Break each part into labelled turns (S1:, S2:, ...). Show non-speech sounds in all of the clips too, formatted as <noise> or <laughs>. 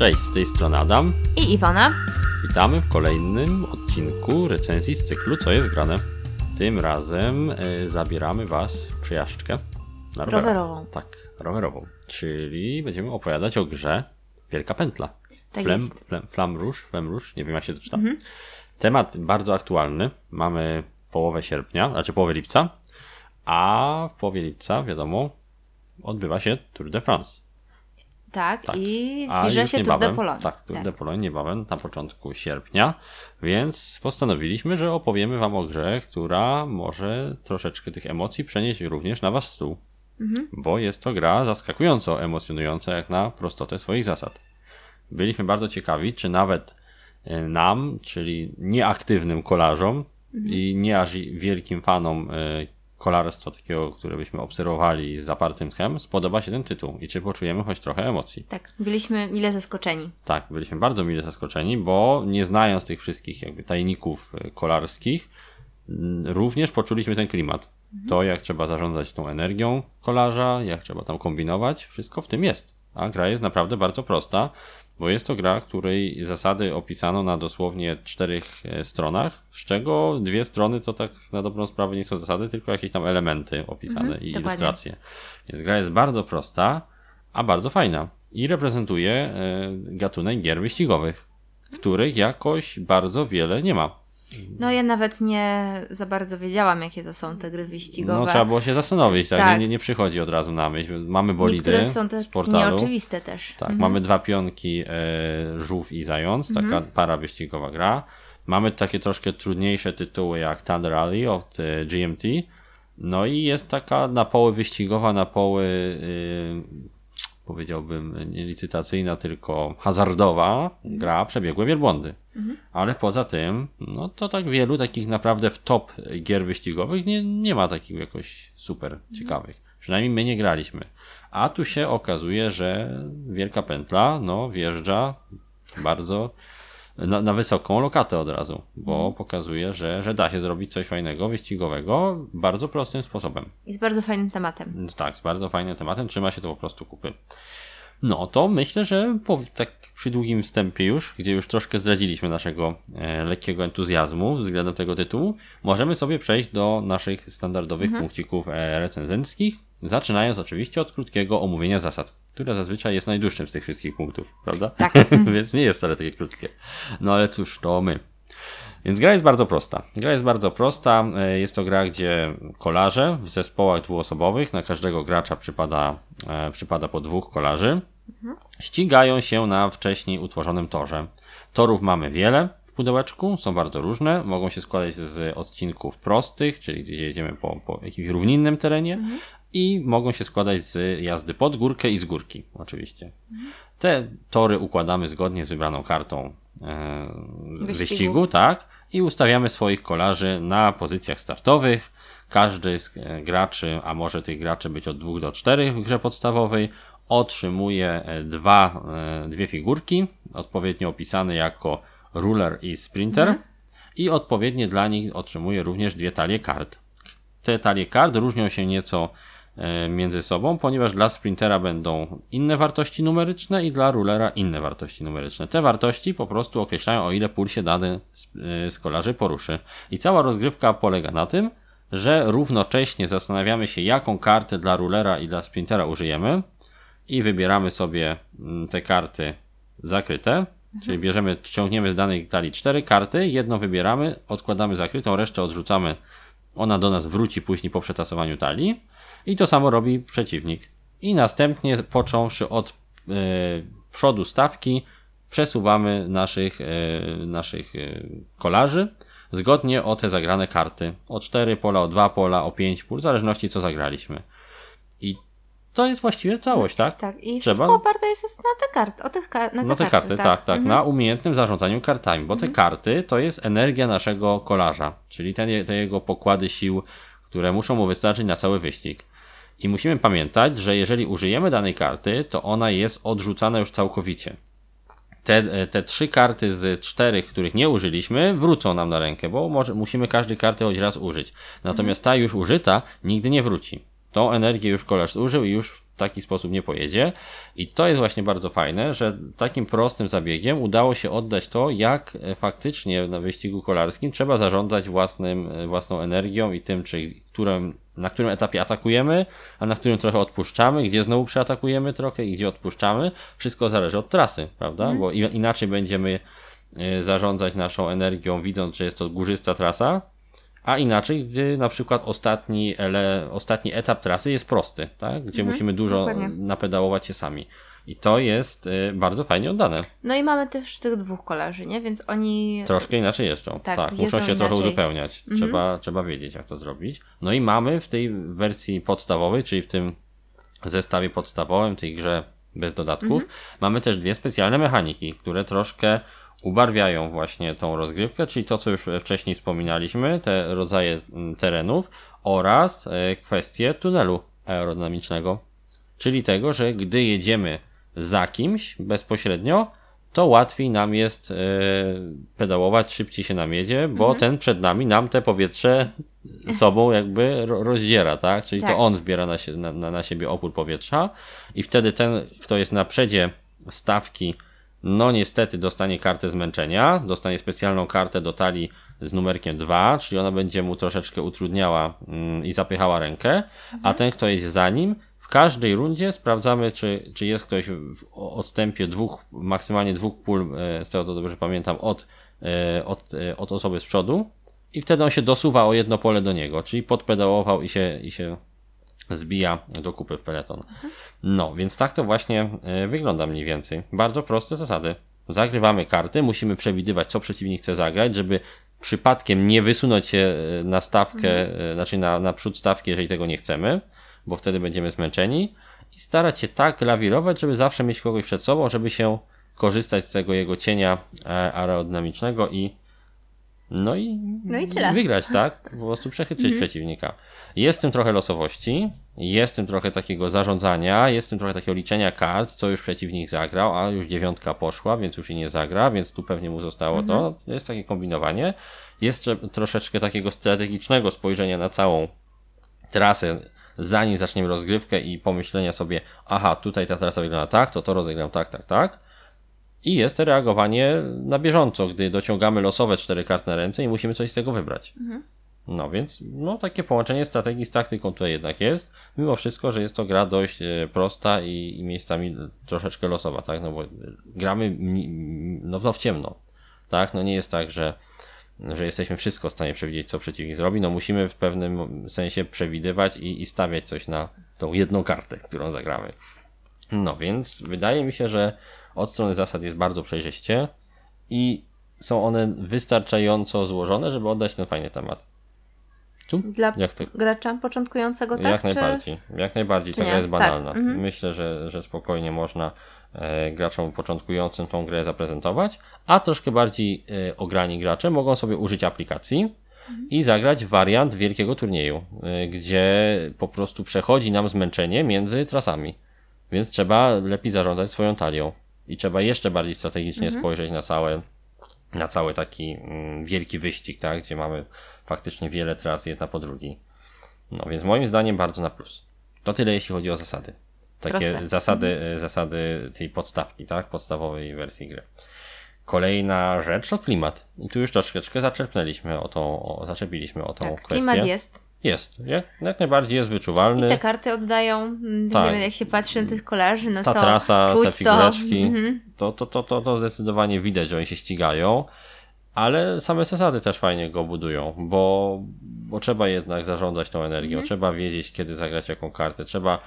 S1: Cześć, z tej strony Adam.
S2: I Iwona.
S1: Witamy w kolejnym odcinku recenzji z cyklu Co jest grane. Tym razem y, zabieramy Was w przejażdżkę.
S2: Na rowerową.
S1: Tak, rowerową. Czyli będziemy opowiadać o grze Wielka Pętla.
S2: Tak Flem, jest.
S1: Flem, Flam Rouge, Flem nie wiem jak się to czyta. Mhm. Temat bardzo aktualny. Mamy połowę sierpnia, znaczy połowę lipca, a w połowie lipca, wiadomo, odbywa się Tour de France.
S2: Tak, tak. i zbliża się niebawem, Tour de Pologne.
S1: Tak, Tour tak. de Pologne niebawem, na początku sierpnia, więc postanowiliśmy, że opowiemy Wam o grze, która może troszeczkę tych emocji przenieść również na Wasz stół. Mhm. Bo jest to gra zaskakująco emocjonująca jak na prostotę swoich zasad. Byliśmy bardzo ciekawi, czy nawet e, nam, czyli nieaktywnym kolarzom mhm. i nie aż wielkim fanom e, kolarstwa takiego, które byśmy obserwowali z zapartym tchem, spodoba się ten tytuł i czy poczujemy choć trochę emocji.
S2: Tak, byliśmy mile zaskoczeni.
S1: Tak, byliśmy bardzo mile zaskoczeni, bo nie znając tych wszystkich jakby tajników e, kolarskich, również poczuliśmy ten klimat. Mhm. To, jak trzeba zarządzać tą energią kolarza, jak trzeba tam kombinować, wszystko w tym jest. A gra jest naprawdę bardzo prosta bo jest to gra, której zasady opisano na dosłownie czterech e, stronach, z czego dwie strony to tak na dobrą sprawę nie są zasady, tylko jakieś tam elementy opisane mhm, i dokładnie. ilustracje. Więc gra jest bardzo prosta, a bardzo fajna i reprezentuje e, gatunek gier wyścigowych, których jakoś bardzo wiele nie ma.
S2: No ja nawet nie za bardzo wiedziałam, jakie to są te gry wyścigowe.
S1: No trzeba było się zastanowić, tak? tak. Nie, nie, przychodzi od razu na myśl. Mamy bolidy Niektóre
S2: są też
S1: z portalu.
S2: nieoczywiste też.
S1: Tak, mhm. mamy dwa pionki, e, żółw i zając, taka mhm. para wyścigowa gra. Mamy takie troszkę trudniejsze tytuły jak Thunder Rally od e, GMT. No i jest taka na poły wyścigowa, na poły e, powiedziałbym, nie licytacyjna, tylko hazardowa gra przebiegłe wielbłądy. Mhm. Ale poza tym, no to tak wielu takich naprawdę w top gier wyścigowych nie, nie ma takich jakoś super ciekawych. Przynajmniej my nie graliśmy. A tu się okazuje, że Wielka Pętla, no, wjeżdża bardzo na, na wysoką lokatę od razu, bo mhm. pokazuje, że, że da się zrobić coś fajnego, wyścigowego, bardzo prostym sposobem.
S2: I z bardzo fajnym tematem.
S1: Tak, z bardzo fajnym tematem, trzyma się to po prostu kupy. No to myślę, że po, tak przy długim wstępie już, gdzie już troszkę zdradziliśmy naszego e, lekkiego entuzjazmu względem tego tytułu, możemy sobie przejść do naszych standardowych mhm. punkcików e, recenzenckich, zaczynając oczywiście od krótkiego omówienia zasad które zazwyczaj jest najdłuższym z tych wszystkich punktów, prawda?
S2: Tak. <laughs>
S1: Więc nie jest wcale takie krótkie. No ale cóż, to my. Więc gra jest bardzo prosta. Gra jest bardzo prosta. E, jest to gra, gdzie kolarze w zespołach dwuosobowych, na każdego gracza przypada, e, przypada po dwóch kolarzy, ścigają się na wcześniej utworzonym torze. Torów mamy wiele w pudełeczku, są bardzo różne, mogą się składać z odcinków prostych, czyli gdzie jedziemy po, po jakimś równinnym terenie, i mogą się składać z jazdy pod górkę i z górki, oczywiście. Te tory układamy zgodnie z wybraną kartą wyścigu. wyścigu, tak, i ustawiamy swoich kolarzy na pozycjach startowych. Każdy z e, graczy, a może tych graczy być od dwóch do czterech w grze podstawowej, otrzymuje e, dwa, e, dwie figurki, odpowiednio opisane jako ruler i sprinter, mhm. i odpowiednie dla nich otrzymuje również dwie talie kart. Te talie kart różnią się nieco E, między sobą, ponieważ dla sprintera będą inne wartości numeryczne i dla rulera inne wartości numeryczne. Te wartości po prostu określają, o ile pól się dany z e, kolarzy poruszy. I cała rozgrywka polega na tym, że równocześnie zastanawiamy się, jaką kartę dla rulera i dla sprintera użyjemy i wybieramy sobie mm, te karty zakryte, mhm. czyli bierzemy, ściągniemy z danej talii cztery karty, jedną wybieramy, odkładamy zakrytą, resztę odrzucamy, ona do nas wróci później po przetasowaniu talii i to samo robi przeciwnik. I następnie, począwszy od e, przodu stawki, przesuwamy naszych, e, naszych e, kolarzy zgodnie o te zagrane karty. O 4 pola, o 2 pola, o 5 pól, w zależności co zagraliśmy. I to jest właściwie całość, tak?
S2: Tak, i Trzeba... wszystko oparte jest na te karty, o tych ka na te,
S1: na te karty, karty, tak, tak, tak mhm. na umiejętnym zarządzaniu kartami, bo mhm. te karty to jest energia naszego kolarza, czyli ten, te jego pokłady sił, które muszą mu wystarczyć na cały wyścig. I musimy pamiętać, że jeżeli użyjemy danej karty, to ona jest odrzucana już całkowicie. Te, te trzy karty z czterech, których nie użyliśmy, wrócą nam na rękę, bo może, musimy każdej karty choć raz użyć. Natomiast ta już użyta nigdy nie wróci. Tą energię już kolarz zużył i już w taki sposób nie pojedzie. I to jest właśnie bardzo fajne, że takim prostym zabiegiem udało się oddać to, jak e, faktycznie na wyścigu kolarskim trzeba zarządzać własnym, e, własną energią i tym, czy którym, na którym etapie atakujemy, a na którym trochę odpuszczamy, gdzie znowu przeatakujemy trochę i gdzie odpuszczamy. Wszystko zależy od trasy, prawda? Bo inaczej będziemy e, zarządzać naszą energią, widząc, że jest to górzysta trasa, a inaczej, gdy na przykład ostatni, ele, ostatni etap trasy jest prosty, tak? gdzie
S2: Mhm,
S1: musimy dużo
S2: dokładnie.
S1: napedałować się sami. I to jest y, bardzo fajnie oddane.
S2: No i mamy też tych dwóch kolarzy, nie? Więc oni.
S1: Troszkę inaczej jeżdżą.
S2: Tak,
S1: Tak, muszą się trochę
S2: inaczej.
S1: uzupełniać. Trzeba, trzeba wiedzieć, jak to zrobić. No i mamy w tej wersji podstawowej, czyli w tym zestawie podstawowym, tej grze bez dodatków, mamy też dwie specjalne mechaniki, które troszkę ubarwiają właśnie tą rozgrywkę, czyli to, co już wcześniej wspominaliśmy, te rodzaje mm, terenów oraz e, kwestie tunelu aerodynamicznego. Czyli tego, że gdy jedziemy za kimś bezpośrednio, to łatwiej nam jest e, pedałować, szybciej się nam jedzie, bo ten przed nami nam te powietrze sobą jakby ro- rozdziera, tak? Czyli
S2: Tak.
S1: to on zbiera na, sie- na, na, siebie opór powietrza i wtedy ten, kto jest na przedzie stawki, no niestety dostanie kartę zmęczenia, dostanie specjalną kartę do talii z numerkiem 2, czyli ona będzie mu troszeczkę utrudniała mm, i zapychała rękę, a ten, kto jest za nim, każdej rundzie sprawdzamy, czy, czy jest ktoś w odstępie dwóch, maksymalnie dwóch pól, e, z tego to dobrze pamiętam, od, e, od, e, od osoby z przodu i wtedy on się dosuwa o jedno pole do niego, czyli podpedałował i się, i się zbija do kupy w peleton. No, więc tak to właśnie wygląda mniej więcej. Bardzo proste zasady. Zagrywamy karty, musimy przewidywać, co przeciwnik chce zagrać, żeby przypadkiem nie wysunąć się na stawkę, e, znaczy na, na przód stawki, jeżeli tego nie chcemy, bo wtedy będziemy zmęczeni i starać się tak lawirować, żeby zawsze mieć kogoś przed sobą, żeby się korzystać z tego jego cienia e, aerodynamicznego i no i,
S2: No i
S1: wygrać, tak? Po prostu przechytrzyć przeciwnika. Jest w tym trochę losowości, jest w tym trochę takiego zarządzania, jest w tym trochę takiego liczenia kart, co już przeciwnik zagrał, a już dziewiątka poszła, więc już i nie zagra, więc tu pewnie mu zostało to. Jest takie kombinowanie. Jest troszeczkę takiego strategicznego spojrzenia na całą trasę, zanim zaczniemy rozgrywkę i pomyślenia sobie, aha, tutaj ta trasa wygląda tak, to to rozegram tak, tak, tak. I jest reagowanie na bieżąco, gdy dociągamy losowe cztery karty na ręce i musimy coś z tego wybrać. No więc, no takie połączenie strategii z taktyką tutaj jednak jest, mimo wszystko, że jest to gra dość e, prosta i, i miejscami troszeczkę losowa, tak, no bo gramy no, no w ciemno, tak, no nie jest tak, że że jesteśmy wszystko w stanie przewidzieć, co przeciwnik zrobi, no musimy w pewnym sensie przewidywać i, i stawiać coś na tą jedną kartę, którą zagramy. No więc wydaje mi się, że od strony zasad jest bardzo przejrzyście i są one wystarczająco złożone, żeby oddać ten fajny temat.
S2: Dla
S1: Jak to-
S2: gracza początkującego, tak?
S1: jak
S2: Czy...
S1: najbardziej. Jak najbardziej.
S2: czy
S1: Ta
S2: nie?
S1: gra jest
S2: Tak,
S1: banalna.
S2: mhm.
S1: Myślę, że, że spokojnie można graczom początkującym tą grę zaprezentować, a troszkę bardziej e, ograni gracze mogą sobie użyć aplikacji i zagrać wariant wielkiego turnieju, e, gdzie po prostu przechodzi nam zmęczenie między trasami. Więc trzeba lepiej zarządzać swoją talią. I trzeba jeszcze bardziej strategicznie spojrzeć na całe, na cały taki mm, wielki wyścig, tak, gdzie mamy faktycznie wiele tras jedna po drugiej. No więc moim zdaniem bardzo na plus. To tyle jeśli chodzi o zasady. Takie
S2: Proste.
S1: zasady, e, zasady tej podstawki, tak? Podstawowej wersji gry. Kolejna rzecz to klimat. I tu już troszeczkę zaczerpnęliśmy o tą, o, zaczepiliśmy o tą
S2: Tak,
S1: kwestię.
S2: klimat jest.
S1: Jest, jak, jak najbardziej jest wyczuwalny.
S2: I te karty oddają, mm,
S1: Tak.
S2: nie wiem, jak się patrzy na tych kolarzy, no
S1: ta
S2: to
S1: trasa,
S2: czuć
S1: te figureczki,
S2: to. Mhm.
S1: to, to, to, to, to zdecydowanie widać, że oni się ścigają, ale same zasady też fajnie go budują, bo, bo trzeba jednak zarządzać tą energią,
S2: Mhm.
S1: trzeba wiedzieć, kiedy zagrać jaką kartę, trzeba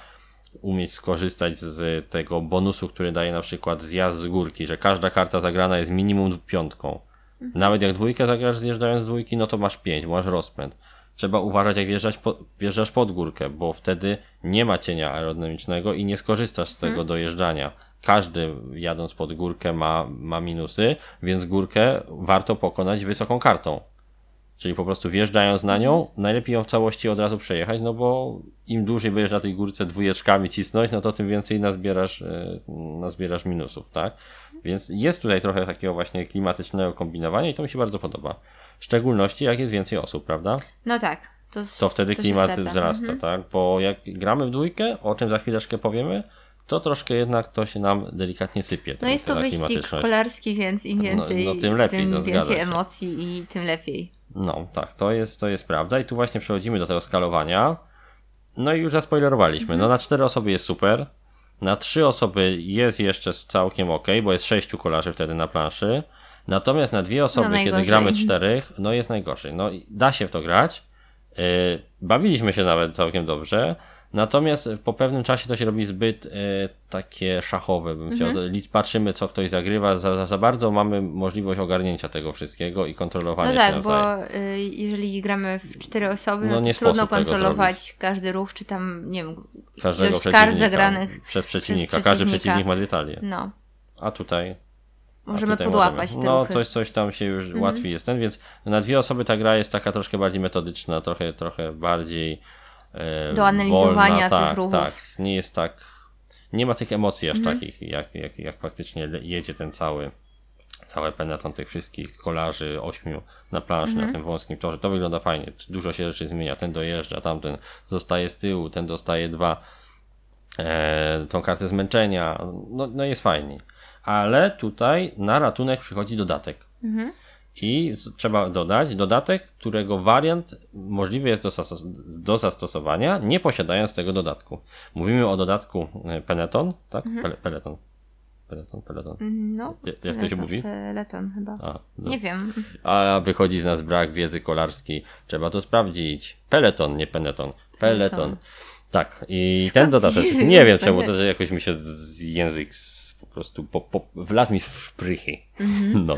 S1: umieć skorzystać z tego bonusu, który daje na przykład zjazd z górki, że każda karta zagrana jest minimum piątką.
S2: Mhm.
S1: Nawet jak dwójkę zagrasz zjeżdżając z dwójki, no to masz pięć, masz rozpęd. Trzeba uważać, jak wjeżdżać po, wjeżdżasz pod górkę, bo wtedy nie ma cienia aerodynamicznego i nie skorzystasz z tego dojeżdżania. Każdy jadąc pod górkę ma, ma minusy, więc górkę warto pokonać wysoką kartą. Czyli po prostu wjeżdżając na nią, najlepiej ją w całości od razu przejechać, no bo im dłużej będziesz na tej górce dwójeczkami cisnąć, no to tym więcej nazbierasz, e, nazbierasz minusów, tak? Więc jest tutaj trochę takiego właśnie klimatycznego kombinowania i to mi się bardzo podoba. W szczególności jak jest więcej osób, prawda?
S2: No tak. To,
S1: to wtedy
S2: to
S1: klimat wzrasta,
S2: Mhm.
S1: tak? Bo jak gramy w dwójkę, o czym za chwileczkę powiemy, to troszkę jednak to się nam delikatnie sypie.
S2: No jest to wyścig kolarski, więc im
S1: No-
S2: więcej,
S1: no tym lepiej,
S2: tym
S1: no
S2: więcej emocji i tym lepiej.
S1: No, tak, to jest, to jest prawda. I tu właśnie przechodzimy do tego skalowania. No i już zaspoilerowaliśmy. No na cztery osoby jest super. Na trzy osoby jest jeszcze całkiem ok, bo jest sześciu kolarzy wtedy na planszy. Natomiast na dwie osoby, kiedy
S2: No, najgorzej.
S1: gramy czterech, no jest najgorzej. No i da się w to grać. Yy, bawiliśmy się nawet całkiem dobrze. Natomiast po pewnym czasie to się robi zbyt yy, takie szachowe, bym chciał.
S2: Mhm.
S1: Patrzymy, co ktoś zagrywa, za, za- bardzo mamy możliwość ogarnięcia tego wszystkiego i kontrolowania
S2: No
S1: się
S2: tak,
S1: nawzajem.
S2: bo y, jeżeli gramy w cztery osoby,
S1: No
S2: no, to trudno kontrolować każdy ruch, czy tam, nie wiem,
S1: każdego przeciwnika
S2: zagranych.
S1: przez przeciwnika.
S2: przez
S1: Każdy
S2: przeciwnika.
S1: przeciwnik ma dwie talie.
S2: No,
S1: A tutaj.
S2: możemy podłapać
S1: możemy. No, coś, coś tam się już łatwiej jest ten, więc na dwie osoby ta gra jest taka troszkę bardziej metodyczna, trochę, trochę bardziej.
S2: Do analizowania
S1: wolna.
S2: tych
S1: tak,
S2: ruchów.
S1: Tak, nie jest tak. Nie ma tych emocji aż
S2: Mhm.
S1: takich, jak, jak, jak faktycznie jedzie ten cały. Całe peneton tych wszystkich kolarzy, ośmiu na planszy,
S2: Mhm.
S1: na tym wąskim torze. To wygląda fajnie. Dużo się rzeczy zmienia. Ten dojeżdża, tamten zostaje z tyłu, ten dostaje dwa e, tą kartę zmęczenia. No, no jest fajnie. Ale tutaj na ratunek przychodzi dodatek. I trzeba dodać dodatek, którego wariant możliwy jest do, zastos- do zastosowania, nie posiadając tego dodatku. Mówimy o dodatku e, Peneton, tak? Pele, peleton. Peleton, peleton.
S2: No,
S1: Jak- jak to się mówi?
S2: Peleton chyba.
S1: A, no.
S2: Nie wiem.
S1: A wychodzi z nas brak wiedzy kolarskiej. Trzeba to sprawdzić. Peleton, nie peneton. Peleton.
S2: Peleton.
S1: Tak, i ten dodatek.
S2: dziwny
S1: Nie wiem czemu,
S2: peleton.
S1: to że jakoś mi się z język z, po prostu po, po, wlazł mi w szprychy. No.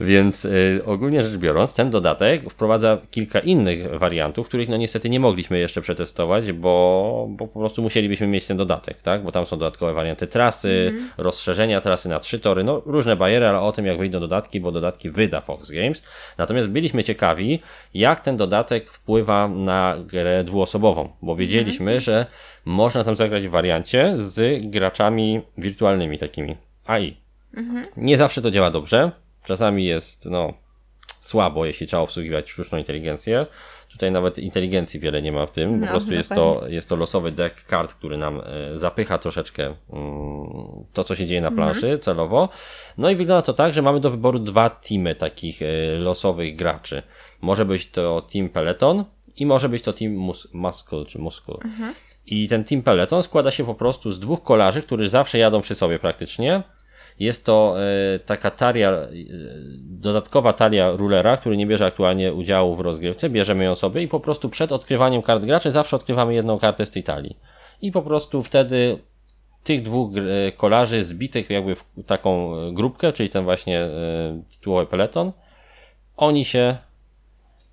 S1: Więc y, ogólnie rzecz biorąc, ten dodatek wprowadza kilka innych wariantów, których no niestety nie mogliśmy jeszcze przetestować, bo, bo po prostu musielibyśmy mieć ten dodatek, tak? Bo tam są dodatkowe warianty trasy, rozszerzenia trasy na trzy tory, no różne bariery, ale o tym jak wyjdą dodatki, bo dodatki wyda Fox Games. Natomiast byliśmy ciekawi, jak ten dodatek wpływa na grę dwuosobową, bo wiedzieliśmy, że można tam zagrać w wariancie z graczami wirtualnymi takimi AI. Nie zawsze to działa dobrze. Czasami jest, no, słabo, jeśli trzeba obsługiwać sztuczną inteligencję. Tutaj nawet inteligencji wiele nie ma w tym. Po
S2: No,
S1: prostu jest to, jest to losowy deck kart, który nam e, zapycha troszeczkę mm, to, co się dzieje na planszy celowo. No i wygląda to tak, że mamy do wyboru dwa teamy takich e, losowych graczy. Może być to team Peloton i może być to team mus Muscle czy Muscle. I ten team Peloton składa się po prostu z dwóch kolarzy, którzy zawsze jadą przy sobie praktycznie. Jest to e, taka talia, e, dodatkowa talia rulera, który nie bierze aktualnie udziału w rozgrywce, bierzemy ją sobie i po prostu przed odkrywaniem kart graczy zawsze odkrywamy jedną kartę z tej talii. I po prostu wtedy tych dwóch e, kolarzy zbitych jakby w taką grupkę, czyli ten właśnie tytułowy peleton, oni się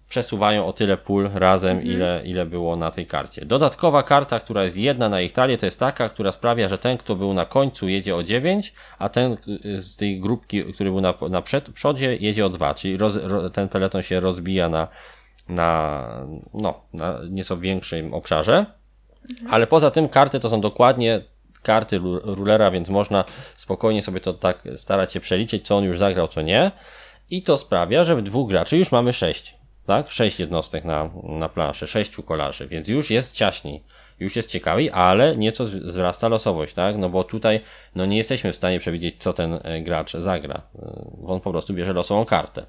S1: przesuwają o tyle pól razem, ile, ile było na tej karcie. Dodatkowa karta, która jest jedna na ich talię, to jest taka, która sprawia, że ten, kto był na końcu, jedzie o 9, a ten y, z tej grupki, który był na, na przed, przodzie, jedzie o 2, czyli roz, ro, ten peleton się rozbija na, na, no, na nieco większym obszarze. Ale poza tym karty to są dokładnie karty ru- rulera, więc można spokojnie sobie to tak starać się przeliczyć, co on już zagrał, co nie. I to sprawia, że w dwóch graczy już mamy sześć, tak? Sześć jednostek na, na planszy, sześciu kolarzy, więc już jest ciaśniej. Już jest ciekawiej, ale nieco z- wzrasta losowość, tak? No bo tutaj no nie jesteśmy w stanie przewidzieć, co ten e, gracz zagra. E, On po prostu bierze losową kartę.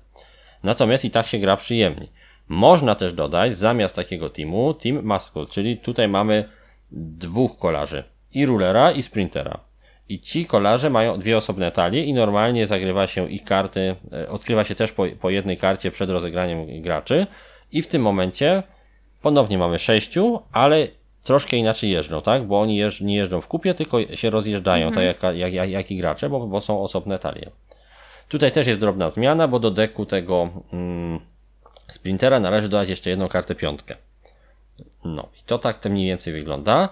S1: Natomiast i tak się gra przyjemnie. Można też dodać zamiast takiego teamu team muscle, czyli tutaj mamy dwóch kolarzy. I rulera, i sprintera. I ci kolarze mają dwie osobne talie i normalnie zagrywa się ich karty, e, odkrywa się też po, po jednej karcie przed rozegraniem graczy. I w tym momencie ponownie mamy sześciu, ale troszkę inaczej jeżdżą, tak? Bo oni jeżdż, nie jeżdżą w kupie, tylko się rozjeżdżają, tak jak, jak, jak, jak i gracze, bo, bo są osobne talie. Tutaj też jest drobna zmiana, bo do deku tego mm, sprintera należy dodać jeszcze jedną kartę piątkę. No i to tak to mniej więcej wygląda.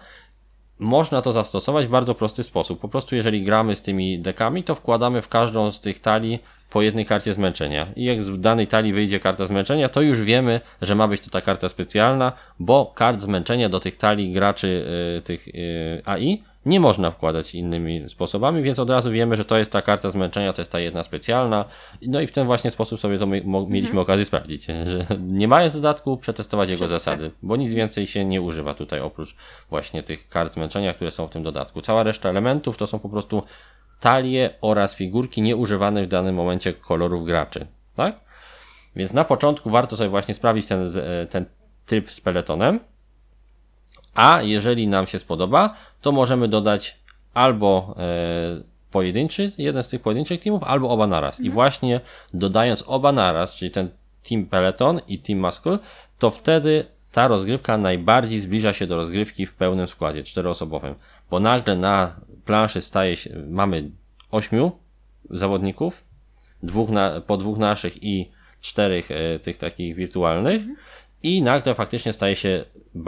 S1: Można to zastosować w bardzo prosty sposób. Po prostu jeżeli gramy z tymi dekami, to wkładamy w każdą z tych talii po jednej karcie zmęczenia. I jak z danej talii wyjdzie karta zmęczenia, to już wiemy, że ma być to ta karta specjalna, bo kart zmęczenia do tych talii graczy y, tych y, AI nie można wkładać innymi sposobami, więc od razu wiemy, że to jest ta karta zmęczenia, to jest ta jedna specjalna. No i w ten właśnie sposób sobie to mieliśmy mhm. okazję sprawdzić, <laughs> że nie mając dodatku, przetestować jego zasady, bo nic więcej się nie używa tutaj oprócz właśnie tych kart zmęczenia, które są w tym dodatku. Cała reszta elementów to są po prostu talie oraz figurki nieużywane w danym momencie kolorów graczy, tak? Więc na początku warto sobie właśnie sprawdzić ten, ten tryb z peletonem, a jeżeli nam się spodoba, to możemy dodać albo e, pojedynczy, jeden z tych pojedynczych teamów, albo oba naraz. Mhm. I właśnie dodając oba naraz, czyli ten Team Peloton i Team Muscle, to wtedy ta rozgrywka najbardziej zbliża się do rozgrywki w pełnym składzie, czteroosobowym. Bo nagle na planszy staje się, mamy ośmiu zawodników, dwóch na, po dwóch naszych i czterech e, tych takich wirtualnych. Mhm i nagle faktycznie staje się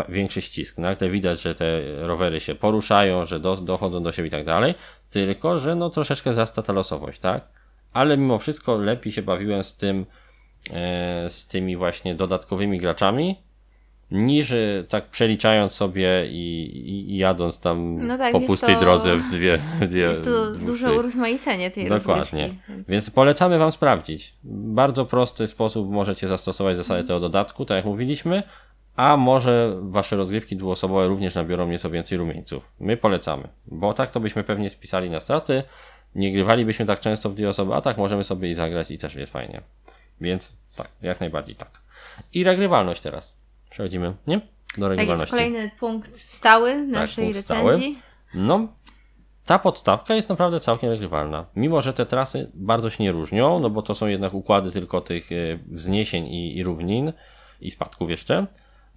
S1: większy ścisk. Nagle widać, że te rowery się poruszają, że do, dochodzą do siebie i tak dalej, tylko że no troszeczkę zasta ta losowość, tak? Ale mimo wszystko lepiej się bawiłem z tym, e, z tymi właśnie dodatkowymi graczami, niż tak przeliczając sobie i, i, i jadąc tam no tak, po pustej to, drodze w dwie, w dwie
S2: Jest to duże tych. urozmaicenie tej
S1: Dokładnie. Więc... więc... polecamy Wam sprawdzić. Bardzo prosty sposób możecie zastosować zasady tego dodatku, tak jak mówiliśmy, a może Wasze rozgrywki dwuosobowe również nabiorą nieco więcej rumieńców. My polecamy, bo tak to byśmy pewnie spisali na straty, nie grywalibyśmy tak często w dwie osoby, a tak możemy sobie i zagrać i też jest fajnie. Więc tak, jak najbardziej tak. I regrywalność teraz. Przechodzimy, nie?
S2: Do. Tak jest kolejny punkt stały tak, naszej tak, punkt recenzji.
S1: Stały. No, ta podstawka jest naprawdę całkiem regrywalna. Mimo, że te trasy bardzo się nie różnią, no bo to są jednak układy tylko tych e, wzniesień i, i równin i spadków jeszcze,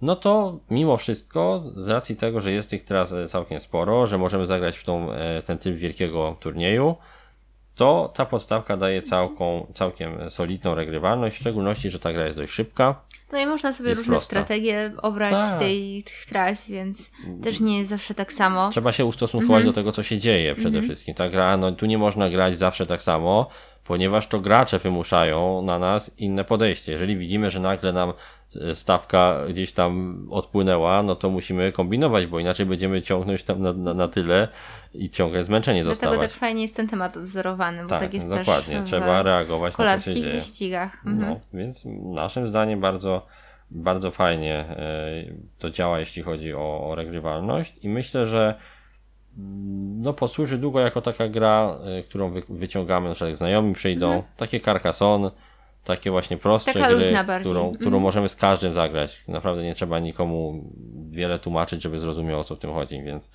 S1: no to mimo wszystko, z racji tego, że jest tych tras e, całkiem sporo, że możemy zagrać w tą, e, ten typ wielkiego turnieju, to ta podstawka daje całką, całkiem solidną regrywalność, w szczególności, że ta gra jest dość szybka.
S2: No i można sobie różne prosta. strategie obrać tak. tej, tych tras, więc też nie jest zawsze tak samo.
S1: Trzeba się ustosunkować mhm. do tego, co się dzieje przede mhm. wszystkim. Ta gra, no tu nie można grać zawsze tak samo, ponieważ to gracze wymuszają na nas inne podejście. Jeżeli widzimy, że nagle nam e, stawka gdzieś tam odpłynęła, no to musimy kombinować, bo inaczej będziemy ciągnąć tam na, na, na tyle i ciągle zmęczenie
S2: Dlatego
S1: dostawać.
S2: Dlatego tak fajnie jest ten temat wzorowany, bo tak, tak jest
S1: dokładnie.
S2: też
S1: Trzeba reagować na to, co się dzieje.
S2: wyścigach.
S1: No, mhm. No, więc naszym zdaniem bardzo bardzo fajnie e, to działa, jeśli chodzi o, o regrywalność i myślę, że no posłuży długo jako taka gra, y, którą wy, wyciągamy, na przykład jak znajomi przyjdą, mhm. takie Carcassonne, takie właśnie prostsze taka gry, którą, którą mhm. możemy z każdym zagrać. Naprawdę nie trzeba nikomu wiele tłumaczyć, żeby zrozumiał o co w tym chodzi, więc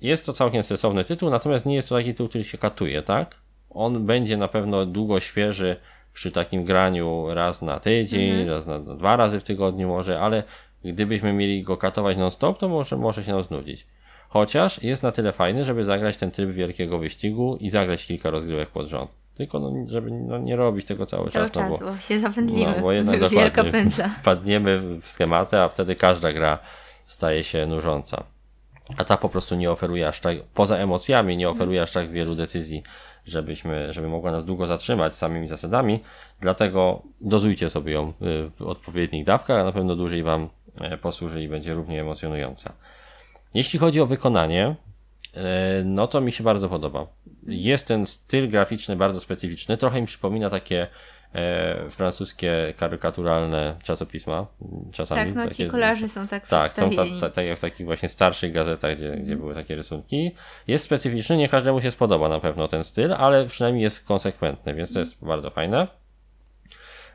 S1: jest to całkiem sensowny tytuł, natomiast nie jest to taki tytuł, który się katuje, tak? On będzie na pewno długo świeży przy takim graniu raz na tydzień, mhm. raz na dwa razy w tygodniu może, ale gdybyśmy mieli go katować non-stop, to może, może się nam znudzić. Chociaż jest na tyle fajny, żeby zagrać ten tryb wielkiego wyścigu i zagrać kilka rozgrywek pod rząd. Tylko no, żeby no, nie robić tego cały,
S2: cały
S1: czas. No,
S2: bo, się zapędzimy.
S1: No, bo jednak <laughs> Wielka pędza. <laughs> Padniemy w schematy, a wtedy każda gra staje się nużąca. A ta po prostu nie oferuje aż tak, poza emocjami, nie oferuje aż tak wielu decyzji, żebyśmy, żeby mogła nas długo zatrzymać samymi zasadami. Dlatego dozujcie sobie ją y, w odpowiednich dawkach, a na pewno dłużej Wam e, posłuży i będzie równie emocjonująca. Jeśli chodzi o wykonanie, e, no to mi się bardzo podoba. Jest ten styl graficzny bardzo specyficzny, trochę mi przypomina takie e, francuskie karykaturalne czasopisma czasami.
S2: Tak, no takie, ci kolarze są tak
S1: Tak, są tak ta, ta, jak w takich właśnie starszych gazetach, gdzie, gdzie były takie rysunki. Jest specyficzny, nie każdemu się spodoba na pewno ten styl, ale przynajmniej jest konsekwentny, więc to jest bardzo fajne.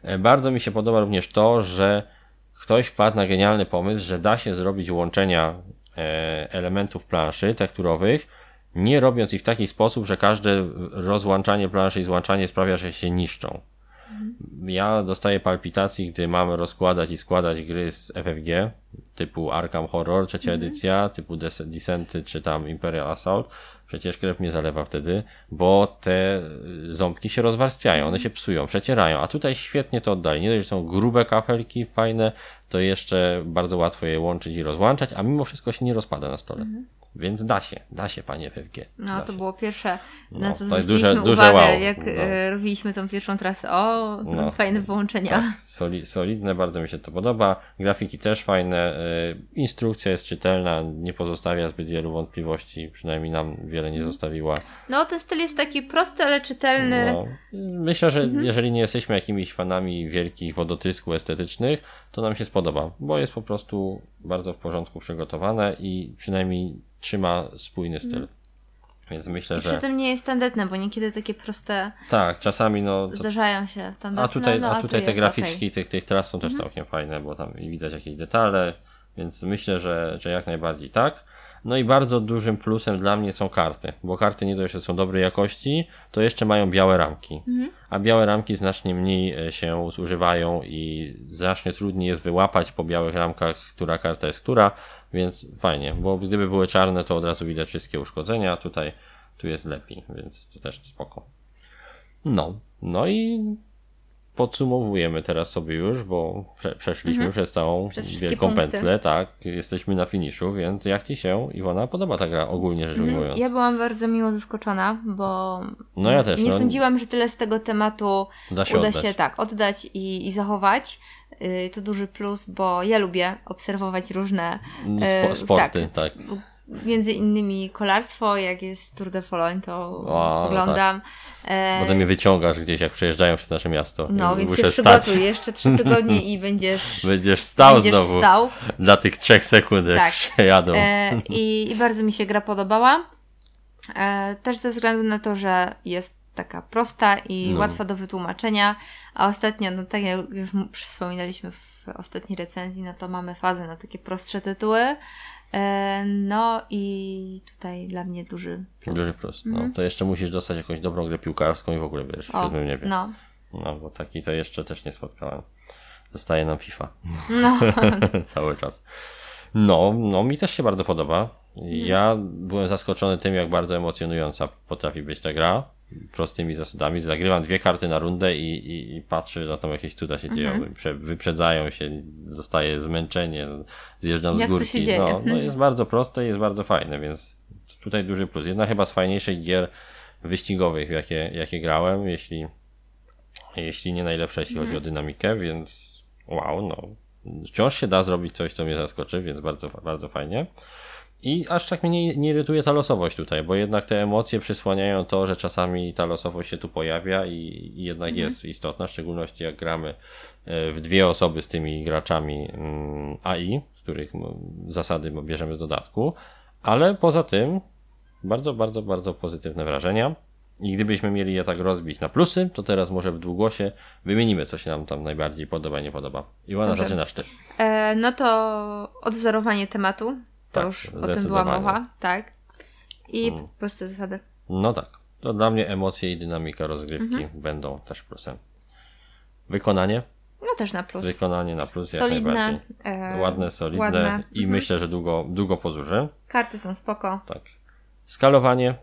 S1: E, bardzo mi się podoba również to, że ktoś wpadł na genialny pomysł, że da się zrobić łączenia elementów planszy tekturowych, nie robiąc ich w taki sposób, że każde rozłączanie planszy i złączanie sprawia, że się niszczą. Ja dostaję palpitacji, gdy mamy rozkładać i składać gry z FFG, typu Arkham Horror, trzecia mhm. edycja, typu Descenty czy tam Imperial Assault. Przecież krew mnie zalewa wtedy, bo te ząbki się rozwarstwiają, one się psują, przecierają, a tutaj świetnie to oddali. Nie dość, że są grube kapelki, fajne, to jeszcze bardzo łatwo je łączyć i rozłączać, a mimo wszystko się nie rozpada na stole. Mhm. Więc da się, da się, panie FFG.
S2: No, to
S1: się.
S2: było pierwsze, na
S1: No,
S2: co zwróciliśmy
S1: duże- duże
S2: uwagę,
S1: wow.
S2: jak
S1: No.
S2: e, robiliśmy tą pierwszą trasę. O,
S1: No.
S2: fajne połączenia.
S1: Tak, soli, solidne, bardzo mi się to podoba. Grafiki też fajne. y, Instrukcja jest czytelna, nie pozostawia zbyt wielu wątpliwości, przynajmniej nam wiele nie zostawiła.
S2: No, ten styl jest taki prosty, ale czytelny.
S1: No, myślę, że
S2: Mhm.
S1: jeżeli nie jesteśmy jakimiś fanami wielkich wodotysków estetycznych, to nam się spodoba, bo jest po prostu bardzo w porządku przygotowane i przynajmniej trzyma spójny styl. Więc myślę.
S2: I
S1: że
S2: przy tym nie jest tandetne, bo niekiedy takie proste
S1: tak, czasami no. To,
S2: zdarzają się tandetne.
S1: a tutaj,
S2: no,
S1: a tutaj
S2: tu
S1: te
S2: jest
S1: graficzki
S2: okej.
S1: tych, tych tras są też
S2: Mhm.
S1: całkiem fajne, bo tam widać jakieś detale, więc myślę, że, że jak najbardziej tak. No i bardzo dużym plusem dla mnie są karty, bo karty nie dość, że są dobrej jakości, to jeszcze mają białe ramki.
S2: Mhm.
S1: A białe ramki znacznie mniej e, się zużywają i znacznie trudniej jest wyłapać po białych ramkach, która karta jest która, więc fajnie, bo gdyby były czarne, to od razu widać wszystkie uszkodzenia, a tutaj tu jest lepiej, więc to też spoko. No, no i podsumowujemy teraz sobie już, bo prze, przeszliśmy przez całą
S2: Mhm. Przez
S1: wielką
S2: punkty.
S1: pętlę, tak, jesteśmy na finiszu, więc jak Ci się, Iwona, podoba ta gra ogólnie rzecz ujmując?
S2: Mhm. Ja byłam bardzo miło zaskoczona, bo
S1: No ja też,
S2: nie
S1: no.
S2: sądziłam, że tyle z tego tematu
S1: Da się
S2: uda
S1: oddać.
S2: się tak oddać i, i zachować. Yy, To duży plus, bo ja lubię obserwować różne
S1: Spo,
S2: e,
S1: sporty, tak.
S2: Między innymi kolarstwo, jak jest Tour de Pologne, to
S1: no
S2: oglądam. E,
S1: Potem mnie wyciągasz gdzieś, jak przejeżdżają przez nasze miasto.
S2: no, więc
S1: Muszę
S2: się
S1: stać.
S2: przygotuj. Jeszcze trzy <laughs> tygodnie i będziesz,
S1: Będziesz stał
S2: będziesz
S1: znowu
S2: stał.
S1: dla tych trzech sekund, jak
S2: Tak.
S1: przejadą.
S2: E, i, I bardzo mi się gra podobała. E, też ze względu na to, że jest taka prosta i
S1: No.
S2: łatwa do wytłumaczenia. A ostatnio, no tak jak już wspominaliśmy w ostatniej recenzji, no to mamy fazę na takie prostsze tytuły. E, no i tutaj dla mnie duży plus.
S1: Duży plus. No, to jeszcze musisz dostać jakąś dobrą grę piłkarską i w ogóle wiesz, w siódmym niebie.
S2: no,
S1: No, bo taki to jeszcze też nie spotkałem. Zostaje nam FIFA.
S2: no, <laughs>
S1: Cały czas. No, no, mi też się bardzo podoba. Ja byłem zaskoczony tym, jak bardzo emocjonująca potrafi być ta gra. Prostymi zasadami. Zagrywam dwie karty na rundę i, i, i patrzę, że tam jakieś cuda się dzieją. Prze, wyprzedzają się, zostaje zmęczenie, zjeżdżam
S2: Jak
S1: z
S2: to
S1: górki.
S2: się dzieje?
S1: No, no, jest bardzo proste i jest bardzo fajne, więc tutaj duży plus. Jedna chyba z fajniejszych gier wyścigowych, jakie, jakie grałem, jeśli, jeśli nie najlepsza, jeśli chodzi o dynamikę, więc wow, no. Wciąż się da zrobić coś, co mnie zaskoczy, więc bardzo, bardzo fajnie. I aż tak mnie nie, nie irytuje ta losowość tutaj, bo jednak te emocje przysłaniają to, że czasami ta losowość się tu pojawia i, i jednak jest istotna, w szczególności jak gramy e, w dwie osoby z tymi graczami mm, AI, których zasady bierzemy z dodatku, ale poza tym bardzo, bardzo, bardzo pozytywne wrażenia. I gdybyśmy mieli je tak rozbić na plusy, to teraz może w długłosie wymienimy, co się nam tam najbardziej podoba i nie podoba. Iwana,
S2: Dobrze.
S1: zaczynasz ty.
S2: E, no to odwzorowanie tematu. To
S1: Tak,
S2: już o tym była mowa, tak. I
S1: Mm.
S2: proste zasady.
S1: No tak. To dla mnie emocje i dynamika rozgrywki będą też plusem. Wykonanie?
S2: No też na plus.
S1: Wykonanie na plus jak
S2: Solidne,
S1: najbardziej.
S2: e,
S1: Ładne, solidne
S2: ładne.
S1: i
S2: Mhm.
S1: myślę, że długo, długo posłuży.
S2: Karty są spoko.
S1: Tak. Skalowanie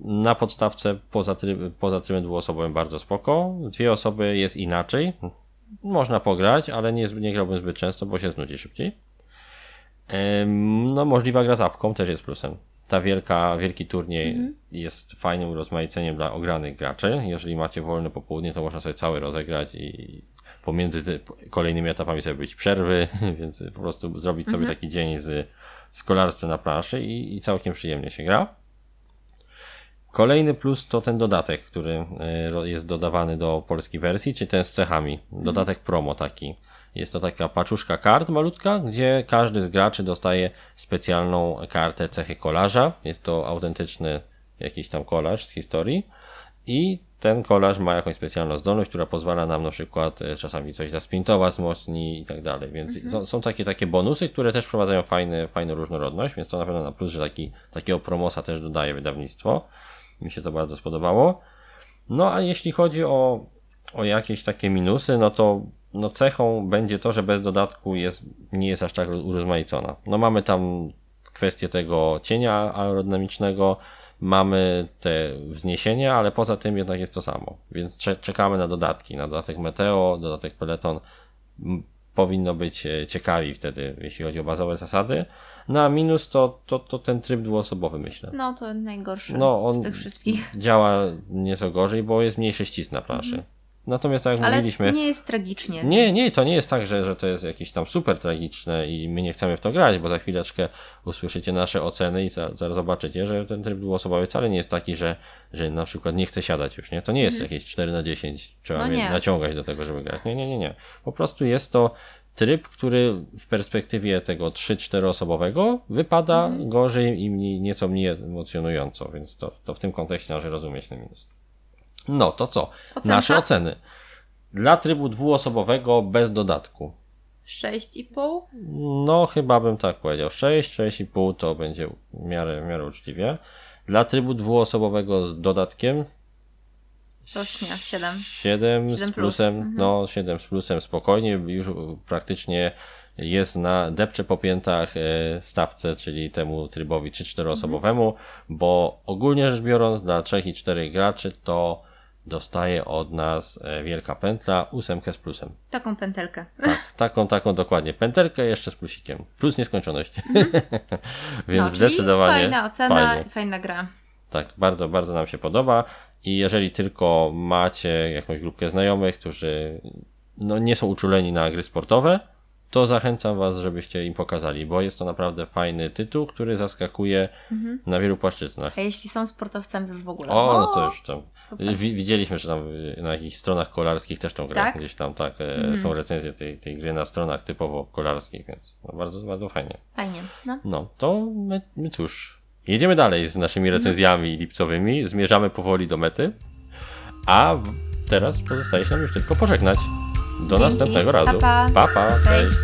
S1: na podstawce poza, tryb, poza trybem dwuosobowym bardzo spoko. Dwie osoby jest inaczej. Można pograć, ale nie, nie grałbym zbyt często, bo się znudzi szybciej. No, możliwa gra z apką też jest plusem. Ta wielka, wielki turniej jest fajnym urozmaiceniem dla ogranych graczy. Jeżeli macie wolne popołudnie, to można sobie cały rozegrać i pomiędzy kolejnymi etapami sobie być przerwy, <laughs> więc po prostu zrobić sobie taki dzień z, z kolarstwem na planszy i, i całkiem przyjemnie się gra. Kolejny plus to ten dodatek, który e, jest dodawany do polskiej wersji, czy ten z cechami. Dodatek promo taki. Jest to taka paczuszka kart malutka, gdzie każdy z graczy dostaje specjalną kartę cechy kolarza. Jest to autentyczny jakiś tam kolarz z historii. I ten kolarz ma jakąś specjalną zdolność, która pozwala nam na przykład e, czasami coś zasprintować mocniej i tak dalej. Więc są, są takie takie bonusy, które też wprowadzają fajny, fajną różnorodność, więc to na pewno na plus, że taki, takiego promosa też dodaje wydawnictwo. Mi się to bardzo spodobało. No a jeśli chodzi o, o jakieś takie minusy, no to no cechą będzie to, że bez dodatku jest, nie jest aż tak urozmaicona. No mamy tam kwestię tego cienia aerodynamicznego, mamy te wzniesienia, ale poza tym jednak jest to samo. Więc cze- czekamy na dodatki, na dodatek Meteo, dodatek Peloton. M- powinno być e, ciekawi wtedy, jeśli chodzi o bazowe zasady. Na minus to, to, to ten tryb dwuosobowy, myślę.
S2: No to najgorszy
S1: No, on
S2: z tych wszystkich.
S1: działa nieco gorzej, bo jest mniejszy ścisk na planszy. Natomiast tak jak
S2: Ale
S1: mówiliśmy,
S2: nie jest tragicznie.
S1: nie, nie, to nie jest tak, że, że to jest jakieś tam super tragiczne i my nie chcemy w to grać, bo za chwileczkę usłyszycie nasze oceny i za- zaraz zobaczycie, że ten tryb dwuosobowy wcale nie jest taki, że, że na przykład nie chce siadać już, nie? To nie jest jakieś 4 na 10 trzeba
S2: No
S1: mnie
S2: nie.
S1: naciągać do tego, żeby grać. Nie, nie, nie, nie. Po prostu jest to tryb, który w perspektywie tego 3-4 osobowego wypada
S2: Mhm.
S1: gorzej i mniej, nieco mniej emocjonująco, więc to, to w tym kontekście należy rozumieć ten minus. No, to co?
S2: Ocenka?
S1: Nasze oceny. Dla trybu dwuosobowego bez dodatku.
S2: 6,5?
S1: No, chyba bym tak powiedział. 6, 6,5 to będzie w miarę, w miarę uczciwie. Dla trybu dwuosobowego z dodatkiem
S2: Rośnie, 7.
S1: 7 z
S2: Siedem plus.
S1: plusem, no 7 z plusem spokojnie, już praktycznie jest na depcze po piętach e, stawce, czyli temu trybowi 3-4 osobowemu, bo ogólnie rzecz biorąc dla 3 i 4 graczy to dostaje od nas e, wielka pętla ósemkę z plusem.
S2: Taką pętelkę.
S1: Tak, taką, taką dokładnie. Pętelkę jeszcze z plusikiem. Plus nieskończoność. <laughs> Więc
S2: no,
S1: zdecydowanie
S2: Fajna ocena
S1: fajnie.
S2: fajna gra.
S1: Tak, bardzo, bardzo nam się podoba. I jeżeli tylko macie jakąś grupkę znajomych, którzy no, nie są uczuleni na gry sportowe, to zachęcam Was, żebyście im pokazali, bo jest to naprawdę fajny tytuł, który zaskakuje
S2: Mhm.
S1: na wielu płaszczyznach.
S2: A jeśli są sportowcami już w ogóle.
S1: O, no to już tam.
S2: super.
S1: Widzieliśmy, że tam y, na jakichś stronach kolarskich też tą grę.
S2: Tak?
S1: Gdzieś tam tak e, są recenzje tej, tej gry na stronach typowo kolarskich, więc no, bardzo, bardzo fajnie.
S2: Fajnie. No.
S1: No, to my, my cóż, jedziemy dalej z naszymi recenzjami lipcowymi, zmierzamy powoli do mety, a teraz pozostaje się nam już tylko pożegnać. Do
S2: Dzięki.
S1: następnego razu.
S2: Pa, pa.
S1: pa, pa
S2: Cześć.
S1: cześć.